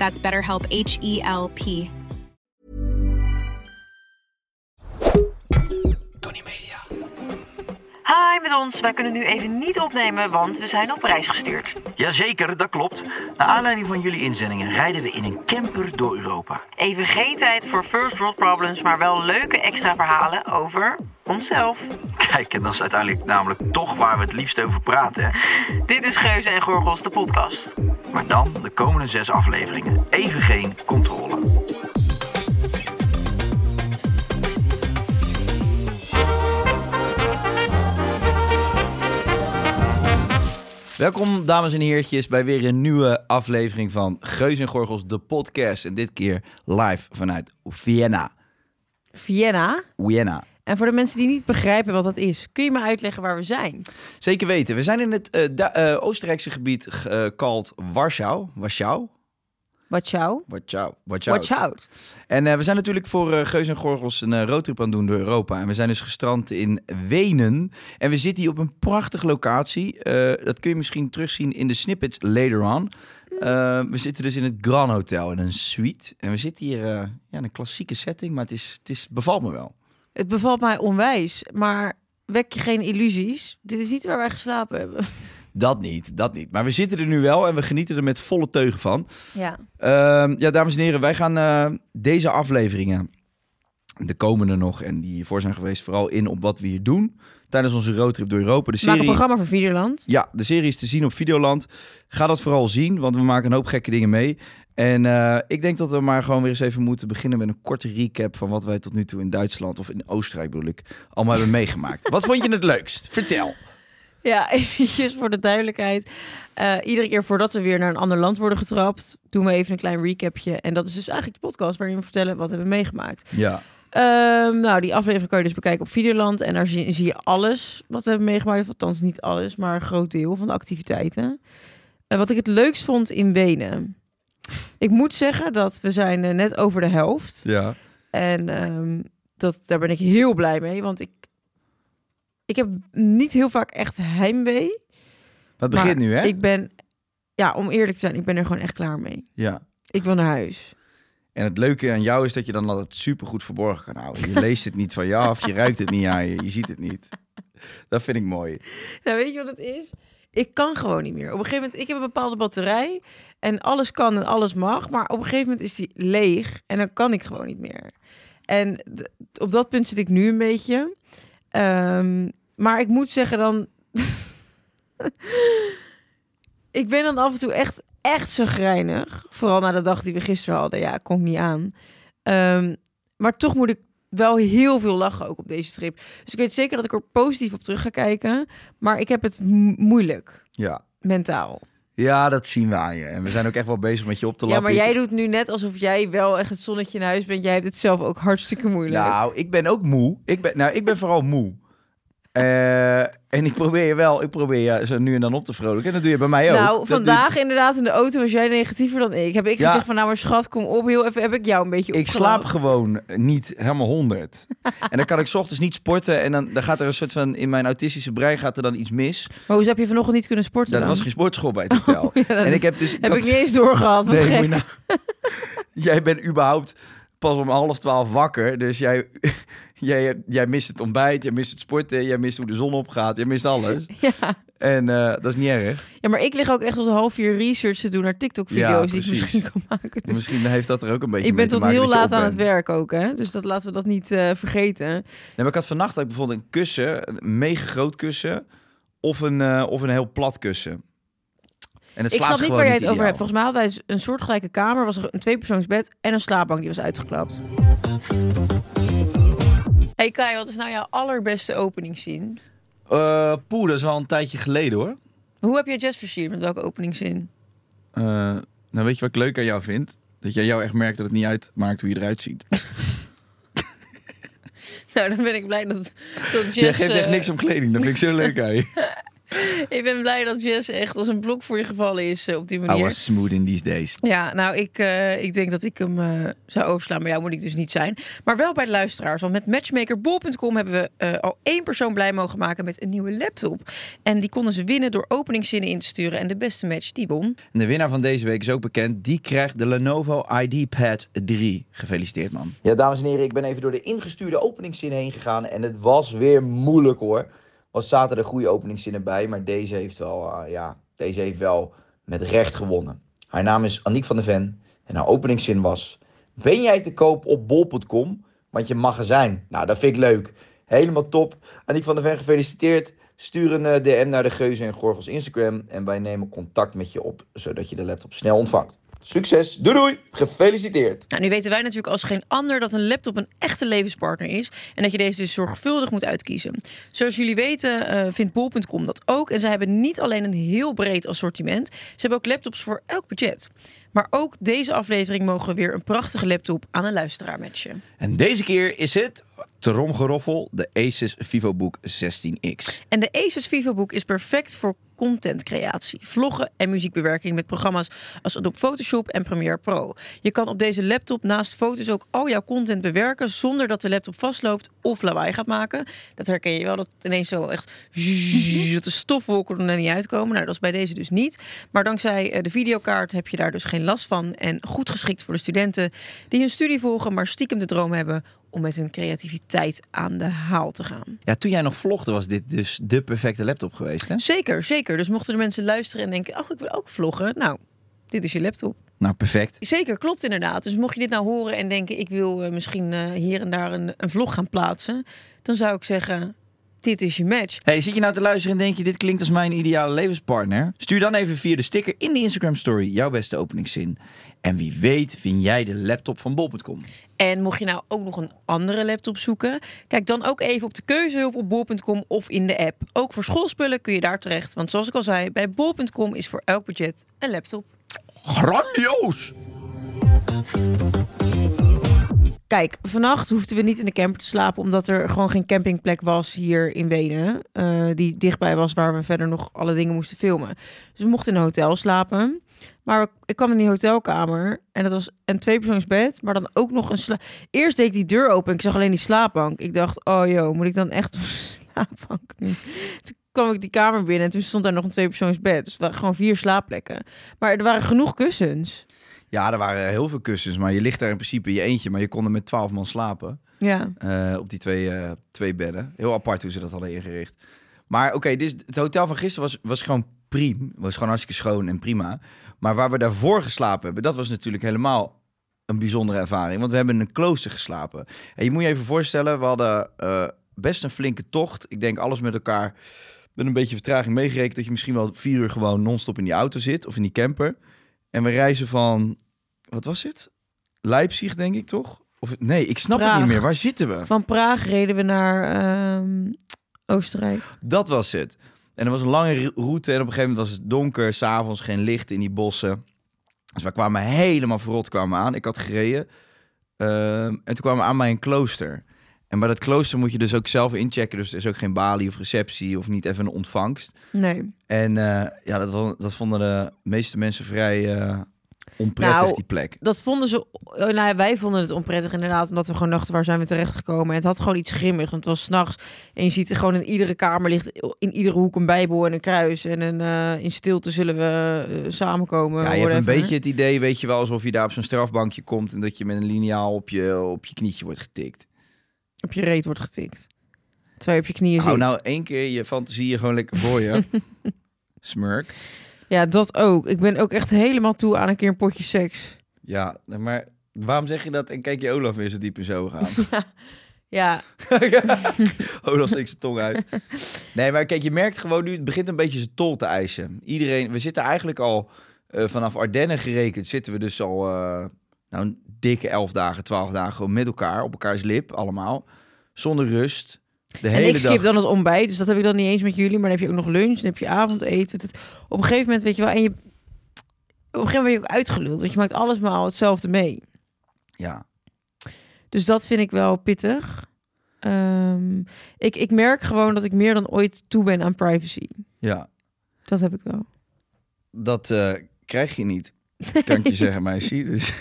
That's BetterHelp H E L P. Tony Media. Hi met ons. Wij kunnen nu even niet opnemen, want we zijn op reis gestuurd. Jazeker, dat klopt. Naar aanleiding van jullie inzendingen rijden we in een camper door Europa. Even geen tijd voor first world problems, maar wel leuke extra verhalen over onszelf. Kijk, en dat is uiteindelijk namelijk toch waar we het liefst over praten. Hè? Dit is Geuze en Gorgels, de podcast. Maar dan de komende zes afleveringen. Even geen controle. Welkom, dames en heertjes, bij weer een nieuwe aflevering van Geus en Gorgels, de podcast. En dit keer live vanuit Vienna. Vienna. Vienna. En voor de mensen die niet begrijpen wat dat is, kun je me uitleggen waar we zijn? Zeker weten. We zijn in het eh, eh, Oostenrijkse gebied uh, called Warschau. Warschau? Watch out. Warschau. Warschau. Watch out. En eh, we zijn natuurlijk voor eh, Geus en Gorgels een eh, roadtrip aan het doen door Europa. En we zijn dus gestrand in Wenen. En we zitten hier op een prachtige locatie. Dat kun je misschien terugzien in de snippets later on. We zitten dus in het Grand Hotel in een suite. En we zitten hier ja, in een klassieke setting, maar het, is, het is, bevalt me wel. Het bevalt mij onwijs, maar wek je geen illusies. Dit is niet waar wij geslapen hebben. Dat niet, dat niet. Maar we zitten er nu wel en we genieten er met volle teugen van. Ja. Ehm, ja, dames en heren, wij gaan eh, deze afleveringen, de komende nog en die hiervoor zijn geweest, vooral in op wat we hier doen tijdens onze roadtrip door Europa. De We maken een serie, programma voor Videoland. ja, de serie is te zien op Videoland. Ga dat vooral zien, want we maken een hoop gekke dingen mee. En eh, ik denk dat we maar gewoon weer eens even moeten beginnen met een korte recap van wat wij tot nu toe in Duitsland of in Oostenrijk bedoel ik allemaal hebben meegemaakt. Wat vond je het leukst? Vertel. Ja, eventjes voor de duidelijkheid. Eh, iedere keer voordat we weer naar een ander land worden getrapt, doen we even een klein recapje. En dat is dus eigenlijk de podcast waarin we vertellen wat we hebben meegemaakt. Ja, Ehm, nou, die aflevering kan je dus bekijken op Videoland. En daar zie, zie je alles wat we hebben meegemaakt. Althans, niet alles, maar een groot deel van de activiteiten. En wat ik het leukst vond in Wenen. Ik moet zeggen dat we zijn eh, net over de helft. ja. En ehm, dat, daar ben ik heel blij mee. Want ik, ik heb niet heel vaak echt heimwee. Het begint nu, hè? Ik ben, ja, om eerlijk te zijn, ik ben er gewoon echt klaar mee. Ja. Ik wil naar huis. En het leuke aan jou is dat je dan altijd super goed verborgen kan houden. Je leest het niet van je af, je ruikt het niet aan je, je ziet het niet. Dat vind ik mooi. Nou, weet je wat het is? Ik kan gewoon niet meer. Op een gegeven moment, ik heb een bepaalde batterij en alles kan en alles mag, maar op een gegeven moment is die leeg en dan kan ik gewoon niet meer. En op dat punt zit ik nu een beetje. Ehm, maar ik moet zeggen dan, ik ben dan af en toe echt, echt zo grijnig. Vooral na de dag die we gisteren hadden. Ja, kon ik niet aan. Ehm, maar toch moet ik wel heel veel lachen ook op deze trip. Dus ik weet zeker dat ik er positief op terug ga kijken. Maar ik heb het mo- moeilijk, Ja. mentaal. ja, dat zien we aan je. En we zijn ook echt wel bezig met je op te Ja, lappen. maar jij doet nu net alsof jij wel echt het zonnetje in huis bent. Jij hebt het zelf ook hartstikke moeilijk. Nou, ik ben ook moe. Ik ben, nou, ik ben vooral moe. Eh, en ik probeer je wel, ik probeer je zo nu en dan op te vrolijken. En dat doe je bij mij ook. Nou, Dat vandaag inderdaad in de auto was jij negatiever dan ik. Heb ik Ja. gezegd van nou maar schat, kom op. Heel even heb ik jou een beetje ik slaap gewoon niet helemaal 100. en dan kan ik 's ochtends niet sporten. En dan, dan gaat er een soort van, in mijn autistische brein gaat er dan iets mis. Maar hoe heb je vanochtend niet kunnen sporten er dan? was geen sportschool bij het hotel. Ja, dat en ik heb dus... heb had- ik niet eens doorgehad. Nee, nou... jij bent überhaupt pas om half twaalf wakker. Dus jij, jij, jij mist het ontbijt, jij mist het sporten, jij mist hoe de zon opgaat, jij mist alles. Ja. En eh, dat is niet erg. Ja, maar ik lig ook echt tot half vier research te doen naar TikTok-video's die ik misschien kan maken. Dus Misschien heeft dat er ook een beetje ik mee ben te tot maken heel dat je laat op aan het werk ook, hè? Dus dat laten we dat niet eh, vergeten. Nee, maar ik had vannacht ook bijvoorbeeld een kussen, een mega groot kussen, of een, eh, of een heel plat kussen. En het Ik snap niet waar jij het over hebt. Volgens mij hadden wij een soortgelijke kamer. Was er een tweepersoonsbed en een slaapbank die was uitgeklapt. Hey Kai, wat is nou jouw allerbeste openingszin? Eh, poeh, dat is wel een tijdje geleden hoor. Hoe heb jij Jess versierd? Met welke openingszin? Eh, nou, weet je wat ik leuk aan jou vind? Dat jij jou echt merkt dat het niet uitmaakt hoe je eruit ziet. Nou, dan ben ik blij dat, dat Jess... Jij geeft echt eh, niks om kleding, dat vind ik zo leuk aan je. Ik ben blij dat Jess echt als een blok voor je gevallen is eh, op die I manier. was smooth in these days. Ja, nou, ik, eh, ik denk dat ik hem eh, zou overslaan. Maar jou moet ik dus niet zijn. Maar wel bij de luisteraars. Want met matchmakerbol.com hebben we eh, al één persoon blij mogen maken met een nieuwe laptop. En die konden ze winnen door openingszinnen in te sturen. En de beste match, die won. En de winnaar van deze week is ook bekend. Die krijgt de Lenovo ID Pad 3. Gefeliciteerd man. Ja, dames en heren, ik ben even door de ingestuurde openingszin heen gegaan. En het was weer moeilijk hoor. Er zaten er goede openingszinnen bij, maar deze heeft wel, eh, ja, deze heeft wel met recht gewonnen. Haar naam is Aniek van der Ven en haar openingszin was... Ben jij te koop op bol.com? Want je magazijn. Nou, dat vind ik leuk. Helemaal top. Aniek van der Ven, gefeliciteerd. Stuur een eh, DM naar de Geuzen en Gorgels Instagram. En wij nemen contact met je op, zodat je de laptop snel ontvangt. Succes, doei doei, gefeliciteerd. Nou, nu weten wij natuurlijk als geen ander dat een laptop een echte levenspartner is. En dat je deze dus zorgvuldig moet uitkiezen. Zoals jullie weten eh, vindt bol.com dat ook. En zij hebben niet alleen een heel breed assortiment. Ze hebben ook laptops voor elk budget. Maar ook deze aflevering mogen we weer een prachtige laptop aan een luisteraar matchen. En deze keer is het, tromgeroffel, de Asus VivoBook 16X. En de Asus VivoBook is perfect voor contentcreatie, vloggen en muziekbewerking met programma's als Adobe Photoshop en Premiere Pro. Je kan op deze laptop naast foto's ook al jouw content bewerken zonder dat de laptop vastloopt of lawaai gaat maken. Dat herken je wel, dat ineens zo echt dat de stofwolken er niet uitkomen. Nou, dat is bij deze dus niet. Maar dankzij eh, de videokaart heb je daar dus geen last van en goed geschikt voor de studenten die hun studie volgen, maar stiekem de droom hebben om met hun creativiteit aan de haal te gaan. Ja, toen jij nog vlogde was dit dus de perfecte laptop geweest hè? Zeker, zeker. Dus mochten de mensen luisteren en denken: Oh, ik wil ook vloggen. Nou, dit is je laptop. Nou, perfect. Zeker, klopt inderdaad. Dus mocht je dit nou horen en denken: Ik wil eh, misschien eh, hier en daar een, een vlog gaan plaatsen, dan zou ik zeggen: Dit is je match. Hey, zit je nou te luisteren en denk je, dit klinkt als mijn ideale levenspartner? Stuur dan even via de sticker in de Instagram story jouw beste openingszin. En wie weet win jij de laptop van bol.com. En mocht je nou ook nog een andere laptop zoeken, kijk dan ook even op de keuzehulp op bol.com of in de app. Ook voor schoolspullen kun je daar terecht. Want zoals ik al zei, bij bol.com is voor elk budget een laptop. Grandioos! Kijk, vannacht hoefden we niet in de camper te slapen, omdat er gewoon geen campingplek was hier in Wenen. eh, die dichtbij was waar we verder nog alle dingen moesten filmen. Dus we mochten in een hotel slapen. Maar ik kwam in die hotelkamer en dat was een tweepersoonsbed, maar dan ook nog een sla... Eerst deed ik die deur open en ik zag alleen die slaapbank. Ik dacht, oh joh, moet ik dan echt op slaapbank nu? Toen kwam ik die kamer binnen en toen stond daar nog een tweepersoonsbed. Dus waren gewoon vier slaapplekken. Maar er waren genoeg kussens. Ja, er waren heel veel kussens, maar je ligt daar in principe in je eentje, maar je kon er met twaalf man slapen. Ja. eh, op die twee, eh, twee bedden. Heel apart hoe ze dat hadden ingericht. Maar oké, dit het hotel van gisteren was, was gewoon prima. Was gewoon hartstikke schoon en prima. Maar waar we daarvoor geslapen hebben, dat was natuurlijk helemaal een bijzondere ervaring. Want we hebben in een klooster geslapen. En je moet je even voorstellen, we hadden eh, best een flinke tocht. Ik denk alles met elkaar met een beetje vertraging meegerekend... dat je misschien wel vier uur gewoon non-stop in die auto zit of in die camper. En we reizen van, wat was het? Leipzig, denk ik toch? Of, nee, ik snap het niet meer. Waar zitten we? Van Praag reden we naar ehm, Oostenrijk. Dat was het. En er was een lange ro- route en op een gegeven moment was het donker, s'avonds geen licht in die bossen. Dus we kwamen helemaal verrot kwamen aan. Ik had gereden. Ehm, en toen kwamen we aan bij een klooster. En bij dat klooster moet je dus ook zelf inchecken. Dus er is ook geen balie of receptie of niet even een ontvangst. Nee. En eh, ja, dat, was- dat vonden de meeste mensen vrij eh, onprettig, Nou, die plek. Dat vonden ze... oh, Nou, ja, wij vonden het onprettig inderdaad, omdat we gewoon dachten, waar zijn we terechtgekomen? En het had gewoon iets grimmigs, want het was s'nachts. En je ziet er gewoon in iedere kamer ligt in iedere hoek een bijbel en een kruis. En een, eh, in stilte zullen we samenkomen. Ja, je hebt een beetje het idee, weet je wel, alsof je daar op zo'n strafbankje komt... en dat je met een liniaal op je, op je knietje wordt getikt. Op je reet wordt getikt. Terwijl je op je knieën zit. nou één keer je fantasie gewoon lekker voor je. Smurk. Ja, dat ook. Ik ben ook echt helemaal toe aan een keer een potje seks. Ja, maar waarom zeg je dat en kijk je Olaf weer zo diep in zo gaan? Ja, Olaf steekt zijn tong uit. Nee, maar kijk, je merkt gewoon nu, het begint een beetje zijn tol te eisen. Iedereen, we zitten eigenlijk al eh, vanaf Ardennen gerekend, zitten we dus al eh, nou, een dikke elf dagen, twaalf dagen met elkaar, op elkaars lip, allemaal. Zonder rust. De en hele ik skip dag. dan het ontbijt. Dus dat heb ik dan niet eens met jullie. Maar dan heb je ook nog lunch, dan heb je avondeten. Het- op een gegeven moment, weet je wel, en je... Op een gegeven moment ben je ook uitgeluld. Want je maakt alles maar al hetzelfde mee. Ja, Dus dat vind ik wel pittig. Ehm, ik, ik merk gewoon dat ik meer dan ooit toe ben aan privacy. ja, Dat heb ik wel. dat eh, krijg je niet, kan ik je zeggen, meisje. Dus,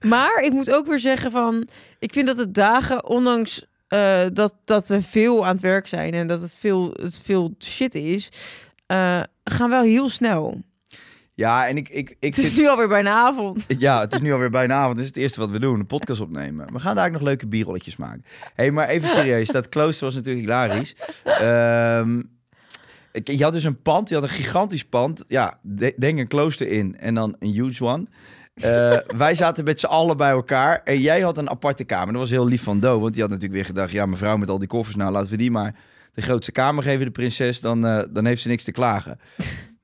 Maar ik moet ook weer zeggen van... Ik vind dat de dagen, ondanks eh, dat, dat we veel aan het werk zijn... en dat het veel, het veel shit is... eh, gaan wel heel snel. ja, en ik, ik, ik Het is zit... nu alweer bijna avond. Ja, het is nu alweer bijna avond. Dit is het eerste wat we doen. Een podcast opnemen. We gaan daar ook nog leuke bierrolletjes maken. Hé, hey, maar even serieus. Dat klooster was natuurlijk hilarisch. Ik- je had dus een pand. Je had een gigantisch pand. Ja, de- denk een klooster in. En dan een huge one. Eh, wij zaten met z'n allen bij elkaar. En jij had een aparte kamer. Dat was heel lief van Do. Want die had natuurlijk weer gedacht... Ja, mevrouw met al die koffers. Nou, laten we die maar de grootste kamer geven, de prinses. Dan, eh, dan heeft ze niks te klagen.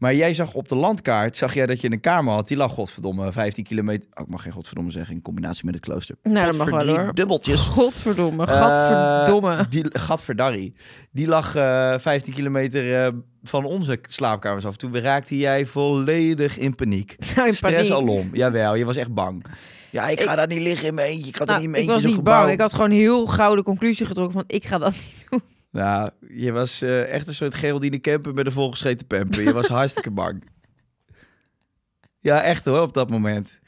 Maar jij zag op de landkaart, zag jij dat je een kamer had. Die lag godverdomme 15 kilometer. Oh, ik mag geen godverdomme zeggen in combinatie met het klooster. Nou, dat mag wel hoor. Dubbeltjes. Godverdomme, Eh, gadverdomme. die gadverdarrie. Die lag eh 15 kilometer eh, van onze slaapkamers af. Toen raakte jij volledig in paniek. Nou, in Stress paniek. alom. Jawel, je was echt bang. Ja, ik ga daar niet liggen in mijn eentje. Ik ga daar Nou, niet in ik mijn was eentje niet bang. Ik had gewoon heel gauw de conclusie getrokken van... ik ga dat niet doen. Nou, je was eh, echt een soort Geraldine Kemper met een volgescheten pamper. Je was hartstikke bang. Ja, echt hoor, op dat moment.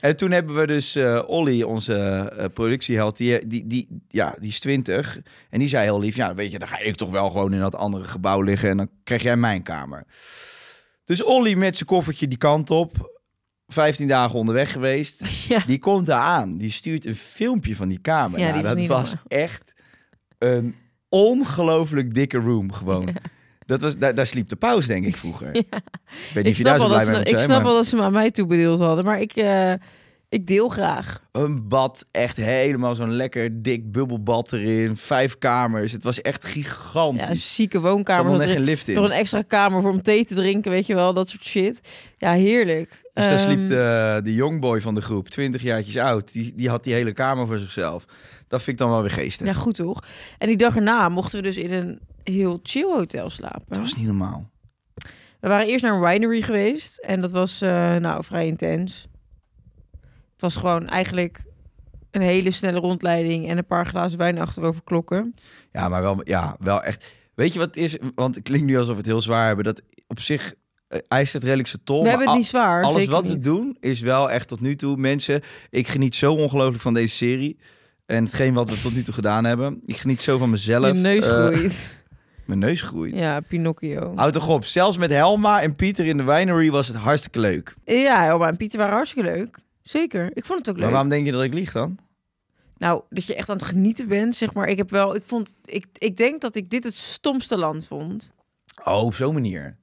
En toen hebben we dus eh Olly, onze eh, productieheld, die, die, die, ja, die is 20. En die zei heel lief, ja, weet je, dan ga ik toch wel gewoon in dat andere gebouw liggen en dan krijg jij mijn kamer. Dus Olly met zijn koffertje die kant op, 15 dagen onderweg geweest. Ja. Die komt daar aan, die stuurt een filmpje van die kamer. Ja, Nou, die dat was normaal. echt een ongelooflijk dikke room gewoon. Dat was, daar, daar sliep de paus, denk ik, vroeger. Ik niet Ik daar snap, zo wel blij dat, mee ze, moet ik zijn, snap maar wel dat ze me aan mij toebedeeld hadden. Maar ik, eh, ik deel graag. een bad, echt helemaal zo'n lekker dik bubbelbad erin. Vijf kamers, het was echt Ja, gigantisch. een zieke er woonkamer. er- geen lift in. Nog een extra kamer voor om thee te drinken, weet je wel. Dat soort shit. Ja, heerlijk. Dus daar sliep Ehm, de, de jongboy van de groep, 20 jaartjes oud. Die, die had die hele kamer voor zichzelf. Dat vind ik dan wel weer geestig. Ja, goed toch? En die dag erna mochten we dus in een heel chill hotel slapen. Dat was niet normaal. We waren eerst naar een winery geweest. En dat was eh, nou vrij intens. Het was gewoon eigenlijk een hele snelle rondleiding en een paar glazen wijn achterover klokken. Ja, maar wel, ja, wel echt. Weet je wat het is? Want het klinkt nu alsof we het heel zwaar hebben. Dat op zich eh, eist het redelijk zijn tol. we hebben het niet zwaar. Alles wat we doen is wel echt tot nu toe. Mensen, ik geniet zo ongelooflijk van deze serie. En hetgeen wat we tot nu toe gedaan hebben. Ik geniet zo van mezelf. Je neus Eh, groeit. mijn neus groeit. ja, Pinocchio. Houd toch op. Zelfs met Helma en Pieter in de winery was het hartstikke leuk. Ja, Elma en Pieter waren hartstikke leuk. Zeker. Ik vond het ook leuk. Maar waarom denk je dat ik lieg dan? Nou, dat je echt aan het genieten bent, zeg maar. Ik heb wel, ik vond, ik, ik denk dat ik dit het stomste land vond. Oh, op zo'n manier.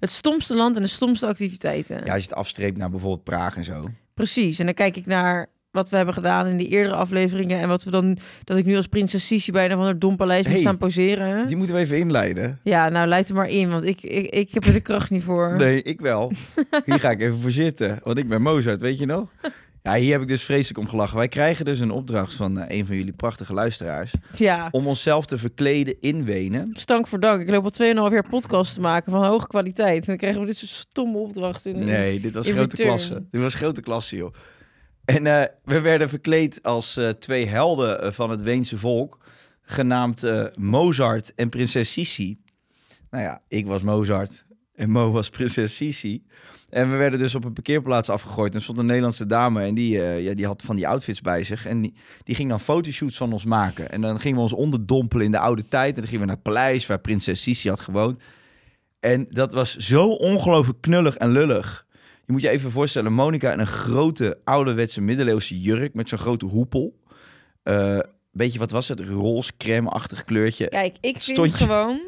Het stomste land en de stomste activiteiten. Ja, als je het afstreept naar bijvoorbeeld Praag en zo. Precies. En dan kijk ik naar wat we hebben gedaan in die eerdere afleveringen. En wat we dan, dat ik nu als prinses Sisi bijna van het Dompaleis moet Hey, staan poseren. Die moeten we even inleiden. Ja, nou leid er maar in, want ik, ik, ik heb er de kracht niet voor. Nee, ik wel. Hier ga ik even voor zitten. Want ik ben Mozart, weet je nog? Ja, hier heb ik dus vreselijk om gelachen. Wij krijgen dus een opdracht van eh, een van jullie prachtige luisteraars. Ja, Om onszelf te verkleden in Wenen. stank voor dank. Ik loop al 2,5 jaar podcast te maken van hoge kwaliteit. En dan krijgen we dit soort stomme opdrachten. in- Nee, dit was grote return. klasse. Dit was grote klasse, joh. En eh, we werden verkleed als eh, twee helden eh, van het Weense volk. Genaamd Mozart en prinses Sisi. Nou ja, ik was Mozart en Mo was prinses Sisi. En we werden dus op een parkeerplaats afgegooid. En stond een Nederlandse dame en die, ja, die had van die outfits bij zich. En die, die ging dan fotoshoots van ons maken. En dan gingen we ons onderdompelen in de oude tijd. En dan gingen we naar het paleis waar prinses Sisi had gewoond. En dat was zo ongelooflijk knullig en lullig. Je moet je even voorstellen, Monica in een grote ouderwetse middeleeuwse jurk met zo'n grote hoepel. Eh, beetje, wat was het? Roze crème-achtig kleurtje. Kijk, ik vind Stond je- gewoon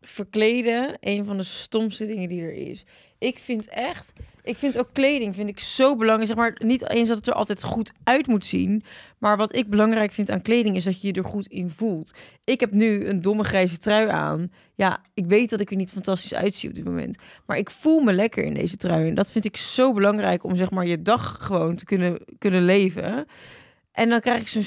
verkleden een van de stomste dingen die er is. Ik vind echt, ik vind ook kleding vind ik zo belangrijk. Zeg maar niet eens dat het er altijd goed uit moet zien, maar wat ik belangrijk vind aan kleding is dat je je er goed in voelt. Ik heb nu een domme grijze trui aan. Ja, ik weet dat ik er niet fantastisch uitzie op dit moment, maar ik voel me lekker in deze trui en dat vind ik zo belangrijk om zeg maar je dag gewoon te kunnen kunnen leven. En dan krijg ik zo'n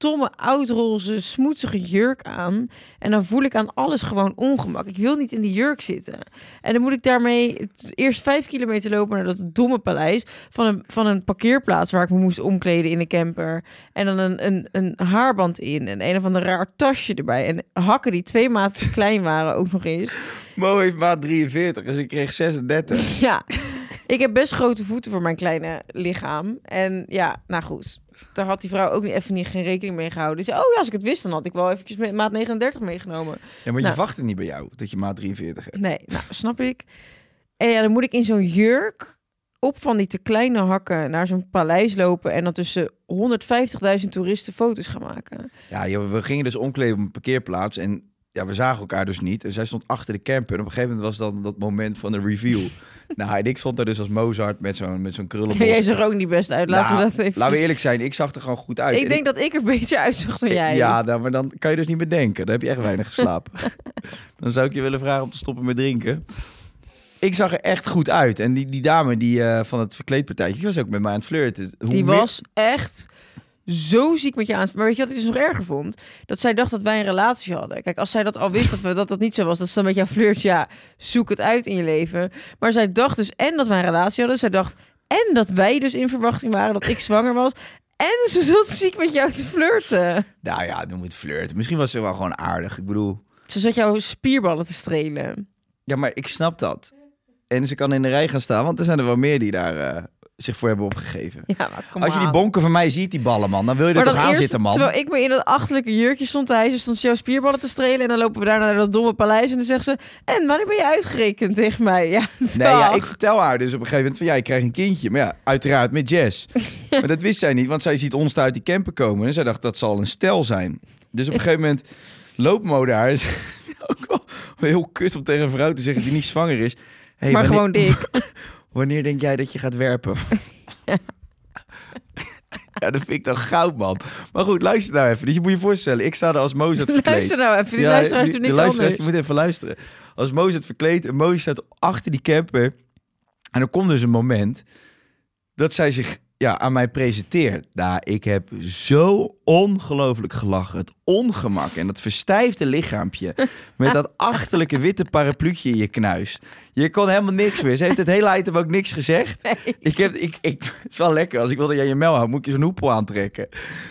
stomme, oudroze, smoetsige jurk aan. En dan voel ik aan alles gewoon ongemak. Ik wil niet in die jurk zitten. En dan moet ik daarmee het eerst vijf kilometer lopen naar dat domme paleis. Van een, van een parkeerplaats waar ik me moest omkleden in een camper. En dan een, een, een haarband in. En een of ander raar tasje erbij. En hakken die twee maten te klein waren ook nog eens. Mo heeft maat 43, dus ik kreeg 36. Ja, ik heb best grote voeten voor mijn kleine lichaam. En ja, nou goed. Daar had die vrouw ook niet even niet, geen rekening mee gehouden. Zei, oh ja, als ik het wist, dan had ik wel eventjes met maat 39 meegenomen. Ja, maar je Nou. wachtte niet bij jou dat je maat 43 hebt. Nee, nou, snap ik. En ja, dan moet ik in zo'n jurk op van die te kleine hakken naar zo'n paleis lopen... en dan tussen 150.000 toeristen foto's gaan maken. Ja, we gingen dus omkleden op een parkeerplaats en ja, we zagen elkaar dus niet. En zij stond achter de camper en op een gegeven moment was dan dat moment van de reveal. nou, en ik stond daar dus als Mozart met zo'n met zo'n krullenbos. Jij zag er ook niet best uit. Laten Nou, we dat even... Laten we eerlijk zijn, ik zag er gewoon goed uit. ik En denk dat ik er beter uitzag dan jij. Ja, nou, maar dan kan je dus niet bedenken. Dan heb je echt weinig geslapen. dan zou ik je willen vragen om te stoppen met drinken. Ik zag er echt goed uit. En die, die dame die, eh, van het verkleedpartijtje, die was ook met mij aan het flirten. Hoe Die was echt zo ziek met je aan. Maar weet je wat ik dus nog erger vond? Dat zij dacht dat wij een relatie hadden. Kijk, als zij dat al wist dat we, dat, dat niet zo was, dat ze dan met jou flirt, ja, zoek het uit in je leven. Maar zij dacht dus en dat wij een relatie hadden. Zij dacht en dat wij dus in verwachting waren dat ik zwanger was. En ze zat ziek met jou te flirten. Nou ja, noem het flirten. Misschien was ze wel gewoon aardig. Ik bedoel, Ze zat jouw spierballen te strelen. ja, maar ik snap dat. En ze kan in de rij gaan staan, want er zijn er wel meer die daar eh, zich voor hebben opgegeven. Ja, maar Als je die bonken van mij ziet, die ballen, man, dan wil je er Maar toch aan eerst, zitten, man. Terwijl ik me in dat achterlijke jurkje stond, hij stond jouw spierballen te strelen. En dan lopen we daar naar dat domme paleis. En dan zegt ze: En wanneer ben je uitgerekend tegen mij? Ja, Nee, ja, ik vertel haar dus op een gegeven moment van ja, je krijgt een kindje. Maar ja, uiteraard met Jess. Maar dat wist zij niet, want zij ziet ons daar uit die camper komen. En zij dacht dat zal een stel zijn. Dus op een gegeven moment loopt Mo daar. Is ook wel heel kut om tegen een vrouw te zeggen die niet zwanger is. Hey, maar wanneer, gewoon dik. Wanneer denk jij dat je gaat werpen? ja, dat vind ik dan goud, man. Maar goed, luister nou even. Dus je moet je voorstellen, ik sta er als Mozart verkleed. Luister nou even, die luisteraars die- doen de niks luisteraars anders. die moeten even luisteren. Als Mozart verkleed en Mozart staat achter die camper. En dan komt dus een moment dat zij zich ja, aan mij presenteert. Nou, ik heb zo ongelooflijk gelachen. Het ongemak en dat verstijfde lichaampje. Met dat achterlijke witte parapluutje in je knuis. Je kon helemaal niks meer. Ze heeft het hele item ook niks gezegd. Ik heb, ik, ik, het is wel lekker. Als ik wil dat jij je mel houdt, moet je zo'n hoepel aantrekken.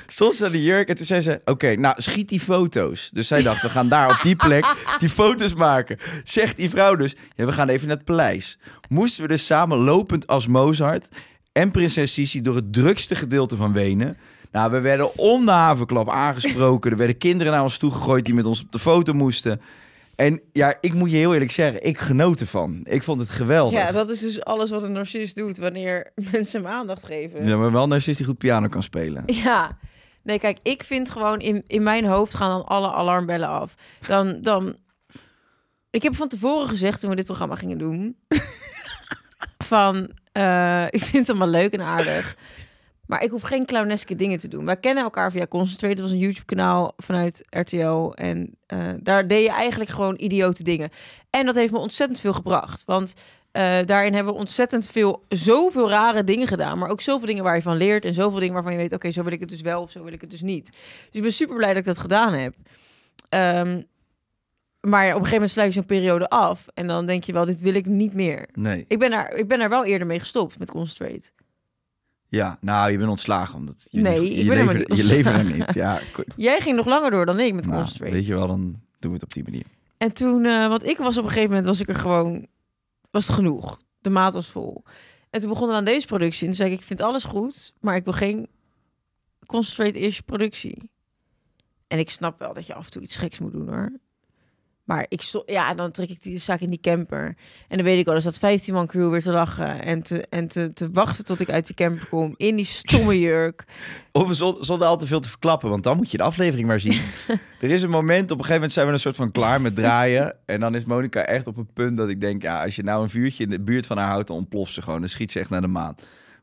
Ze aan de jurk en toen zei ze... Oké, nou, schiet die foto's. Dus zij dacht, we gaan daar op die plek die foto's maken. Zegt die vrouw dus, ja, we gaan even naar het paleis. Moesten we dus samen lopend als Mozart en prinses Sisi door het drukste gedeelte van Wenen... Nou, we werden om de havenklap aangesproken. Er werden kinderen naar ons toegegooid die met ons op de foto moesten. En ja, ik moet je heel eerlijk zeggen, ik genoot ervan. Ik vond het geweldig. Ja, dat is dus alles wat een narcist doet wanneer mensen hem aandacht geven. Ja, maar wel een narcist die goed piano kan spelen. Ja. Nee, kijk, ik vind gewoon in, in mijn hoofd gaan dan alle alarmbellen af. Dan, dan... Ik heb van tevoren gezegd toen we dit programma gingen doen... van, eh, ik vind het allemaal leuk en aardig... Maar ik hoef geen clowneske dingen te doen. Wij kennen elkaar via Concentrate. Dat was een YouTube-kanaal vanuit RTO. En eh, daar deed je eigenlijk gewoon idiote dingen. En dat heeft me ontzettend veel gebracht. Want eh, daarin hebben we ontzettend veel, zoveel rare dingen gedaan. Maar ook zoveel dingen waar je van leert. En zoveel dingen waarvan je weet, oké, zo wil ik het dus wel of zo wil ik het dus niet. Dus ik ben super blij dat ik dat gedaan heb. Ehm, maar op een gegeven moment sluit je zo'n periode af. En dan denk je wel, dit wil ik niet meer. Nee. Ik ben daar, ik ben daar wel eerder mee gestopt met Concentrate. Ja, nou, je bent ontslagen omdat je, Nee, niet- ik je, ben niet je leven er niet. Ja, Jij ging nog langer door dan ik met nou, Concentrate. weet je wel, dan doen we het op die manier. En toen, eh want ik was op een gegeven moment, was ik er gewoon, was het genoeg. De maat was vol. En toen begonnen we aan deze productie. En toen zei ik, ik vind alles goed, maar ik wil geen concentrate-ish productie. En ik snap wel dat je af en toe iets geks moet doen hoor. Maar ik stond, ja, dan trek ik die zak in die camper. En dan weet ik al, er zat 15 man crew weer te lachen. En, te, en te, te wachten tot ik uit die camper kom. In die stomme jurk. Zonder, zonder al te veel te verklappen, want dan moet je de aflevering maar zien. er is een moment, op een gegeven moment zijn we een soort van klaar met draaien. En dan is Monica echt op een punt dat ik denk, ja, als je nou een vuurtje in de buurt van haar houdt, dan ontploft ze gewoon. Dan schiet ze echt naar de maan.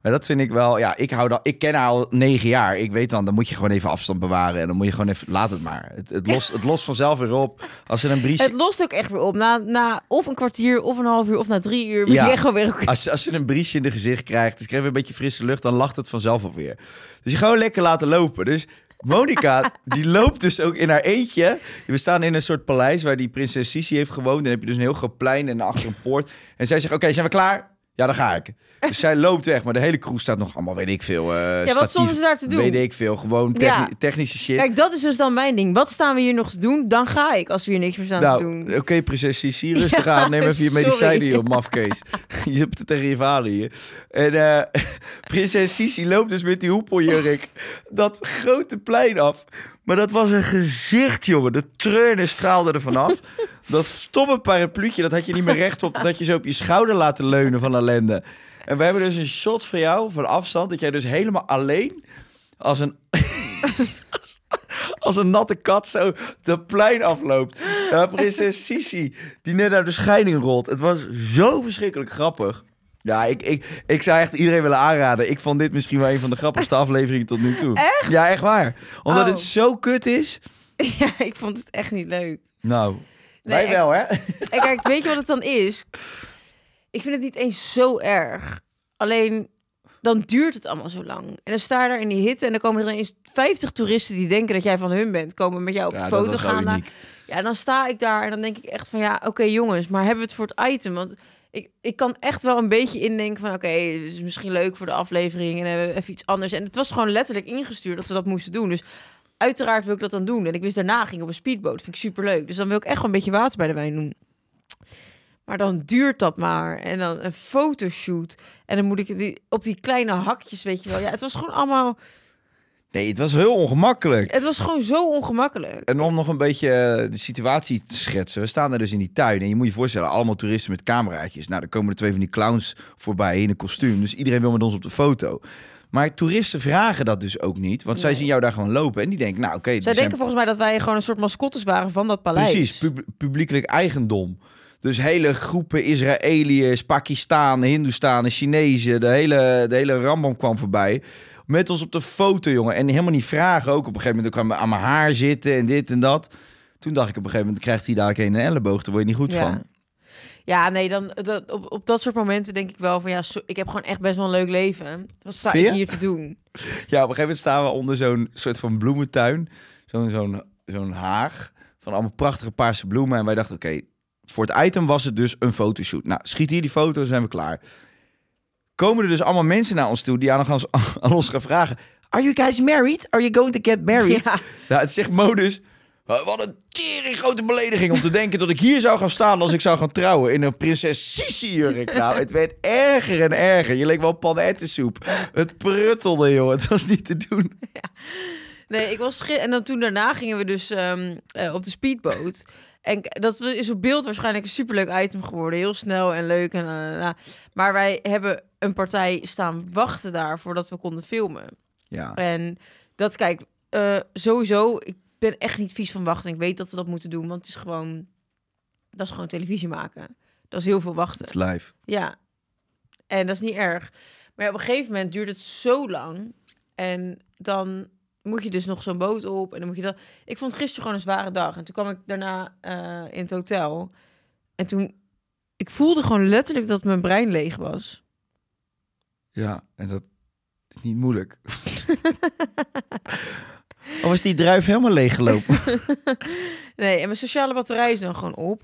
Maar dat vind ik wel, ja, ik hou dan, ik ken haar al negen jaar. Ik weet dan, dan moet je gewoon even afstand bewaren en dan moet je gewoon even, laat het maar. Het, het, lost, het lost vanzelf weer op. Als er een briesje... Het lost ook echt weer op. Na, na of een kwartier, of een half uur, of na drie uur. Ja. je gewoon weer... Als, je- als je een briesje in de gezicht krijgt, dus krijg je een beetje frisse lucht, dan lacht het vanzelf alweer. Dus je gewoon lekker laten lopen. Dus Monica, die loopt dus ook in haar eentje. We staan in een soort paleis waar die prinses Sisi heeft gewoond. En dan heb je dus een heel groot plein en achter een poort. En zij zegt, oké, zijn we klaar? Ja, dan ga ik. Dus zij loopt weg, maar de hele crew staat nog allemaal, weet ik veel. eh wat statief, stonden ze daar te doen? Weet ik veel, gewoon techni- Ja. technische shit. Kijk, dat is dus dan mijn ding. Wat staan we hier nog te doen? Dan ga ik, als we hier niks meer staan Nou, te doen. oké, prinses Sisi, rustig Ja, aan. Neem even je medicijnen hier op, mafkees. je hebt het tegen je vader hier. En eh, prinses Sisi loopt dus met die hoepeljurk dat grote plein af. Maar dat was een gezicht, jongen. De treurnis straalde er vanaf. dat stomme parapluutje, dat had je niet meer recht op. Dat had je zo op je schouder laten leunen van ellende. En we hebben dus een shot van jou, van afstand, dat jij dus helemaal alleen als een... als een natte kat zo de plein afloopt. Ja, prinses Sisi, die net uit de scheiding rolt. Het was zo verschrikkelijk grappig. Ja, ik, ik, ik zou echt iedereen willen aanraden. Ik vond dit misschien wel een van de grappigste afleveringen tot nu toe. Echt? Ja, echt waar. Omdat Oh. het zo kut is. Ja, ik vond het echt niet leuk. Nou, Nee, wij wel, hè? En kijk, weet je wat het dan is? Ik vind het niet eens zo erg. Alleen, dan duurt het allemaal zo lang. En dan sta je daar in die hitte en dan komen er ineens 50 toeristen die denken dat jij van hun bent. Komen met jou op de foto gaan. Ja, dan sta ik daar en dan denk ik echt van ja, oké jongens, maar hebben we het voor het item? Want ik, ik kan echt wel een beetje indenken van oké, het is misschien leuk voor de aflevering en hebben we even iets anders. En het was gewoon letterlijk ingestuurd dat we dat moesten doen. Dus uiteraard wil ik dat dan doen. En ik wist daarna ging op een speedboot. Vind ik super leuk. Dus dan wil ik echt gewoon een beetje water bij de wijn doen. Maar dan duurt dat maar. En dan een fotoshoot. En dan moet ik die, op die kleine hakjes, weet je wel. Ja, het was gewoon allemaal... Nee, het was heel ongemakkelijk. Het was gewoon zo ongemakkelijk. En om nog een beetje eh, de situatie te schetsen. We staan er dus in die tuin. En je moet je voorstellen, allemaal toeristen met cameraatjes. Nou, dan komen er twee van die clowns voorbij in een kostuum. Dus iedereen wil met ons op de foto. Maar toeristen vragen dat dus ook niet. Want zij zien jou daar gewoon lopen. En die denken, nou oké. dit Zij zijn- denken volgens mij dat wij gewoon een soort mascottes waren van dat paleis. Precies, pub- publiekelijk eigendom. Dus hele groepen Israëliërs, Pakistan, Hindoestanen, Chinezen. De hele, de hele rambam kwam voorbij. Met ons op de foto, jongen. En helemaal niet vragen ook. Op een gegeven moment kwam aan mijn haar zitten en dit en dat. Toen dacht ik op een gegeven moment, krijgt hij daar een elleboog. Daar word je niet goed Ja. van. Ja, nee, dan, dat, op, op dat soort momenten denk ik wel van ja, so- ik heb gewoon echt best wel een leuk leven. Wat sta ik je? hier te doen? Ja, op een gegeven moment staan we onder zo'n soort van bloementuin. Zo'n zo'n zo'n haag van allemaal prachtige paarse bloemen. En wij dachten, oké, voor het item was het dus een fotoshoot. Nou, schiet hier die foto, dan zijn we klaar. Komen er dus allemaal mensen naar ons toe die aan ons, aan ons gaan vragen... Are you guys married? Are you going to get married? Ja. Ja, het zegt modus... Wat een tering grote belediging om te denken dat ik hier zou gaan staan als ik zou gaan trouwen in een prinses Sissi jurk. Nou, het werd erger en erger. Je leek wel panettensoep. Het pruttelde, joh. Het was niet te doen. Nee, ik was en dan toen daarna gingen we dus ehm, eh, op de speedboot. En dat is op beeld waarschijnlijk een superleuk item geworden. Heel snel en leuk. En, maar wij hebben een partij staan wachten daar voordat we konden filmen. Ja. En dat, kijk, eh, sowieso, ik ben echt niet vies van wachten. Ik weet dat we dat moeten doen, want het is gewoon, dat is gewoon televisie maken. Dat is heel veel wachten. Het is live. Ja. En dat is niet erg. Maar op een gegeven moment duurt het zo lang. En dan moet je dus nog zo'n boot op. En dan moet je dat. Ik vond gisteren gewoon een zware dag. En toen kwam ik daarna eh, in het hotel. En toen. Ik voelde gewoon letterlijk dat mijn brein leeg was. Ja, en dat is niet moeilijk. of was die druif helemaal leeggelopen? Nee, en mijn sociale batterij is dan gewoon op.